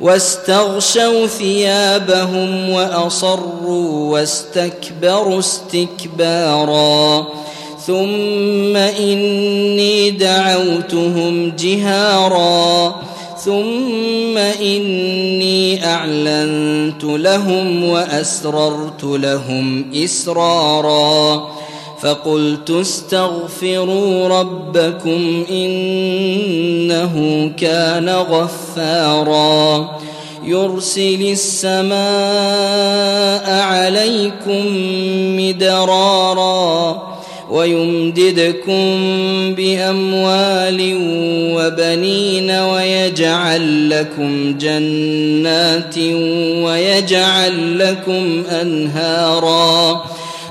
واستغشوا ثيابهم وأصروا واستكبروا استكبارا. ثم إني دعوتهم جهارا. ثم إني أعلنت لهم وأسررت لهم إسرارا. فقلت استغفروا ربكم إنه كان غفارا. يرسل السماء عليكم مدرارا ويمددكم بأموال وبنين ويجعل لكم جنات ويجعل لكم أنهارا.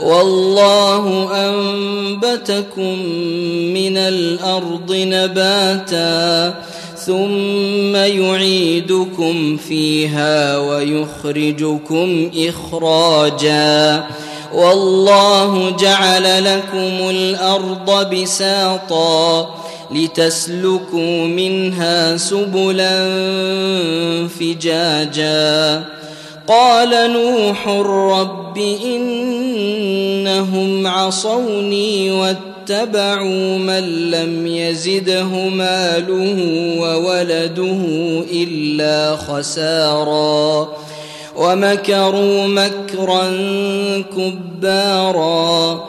والله أنبتكم من الأرض نباتا ثم يعيدكم فيها ويخرجكم إخراجا والله جعل لكم الأرض بساطا لتسلكوا منها سبلا فجاجا قال نوح رب انهم عصوني واتبعوا من لم يزده ماله وولده الا خسارا ومكروا مكرا كبارا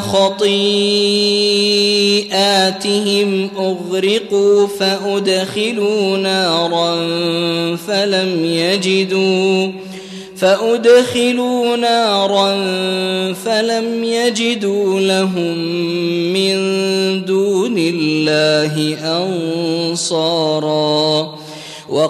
خطيئاتهم أغرقوا فأدخلوا نارا فلم يجدوا فأدخلوا نارا فلم يجدوا لهم من دون الله أنصارا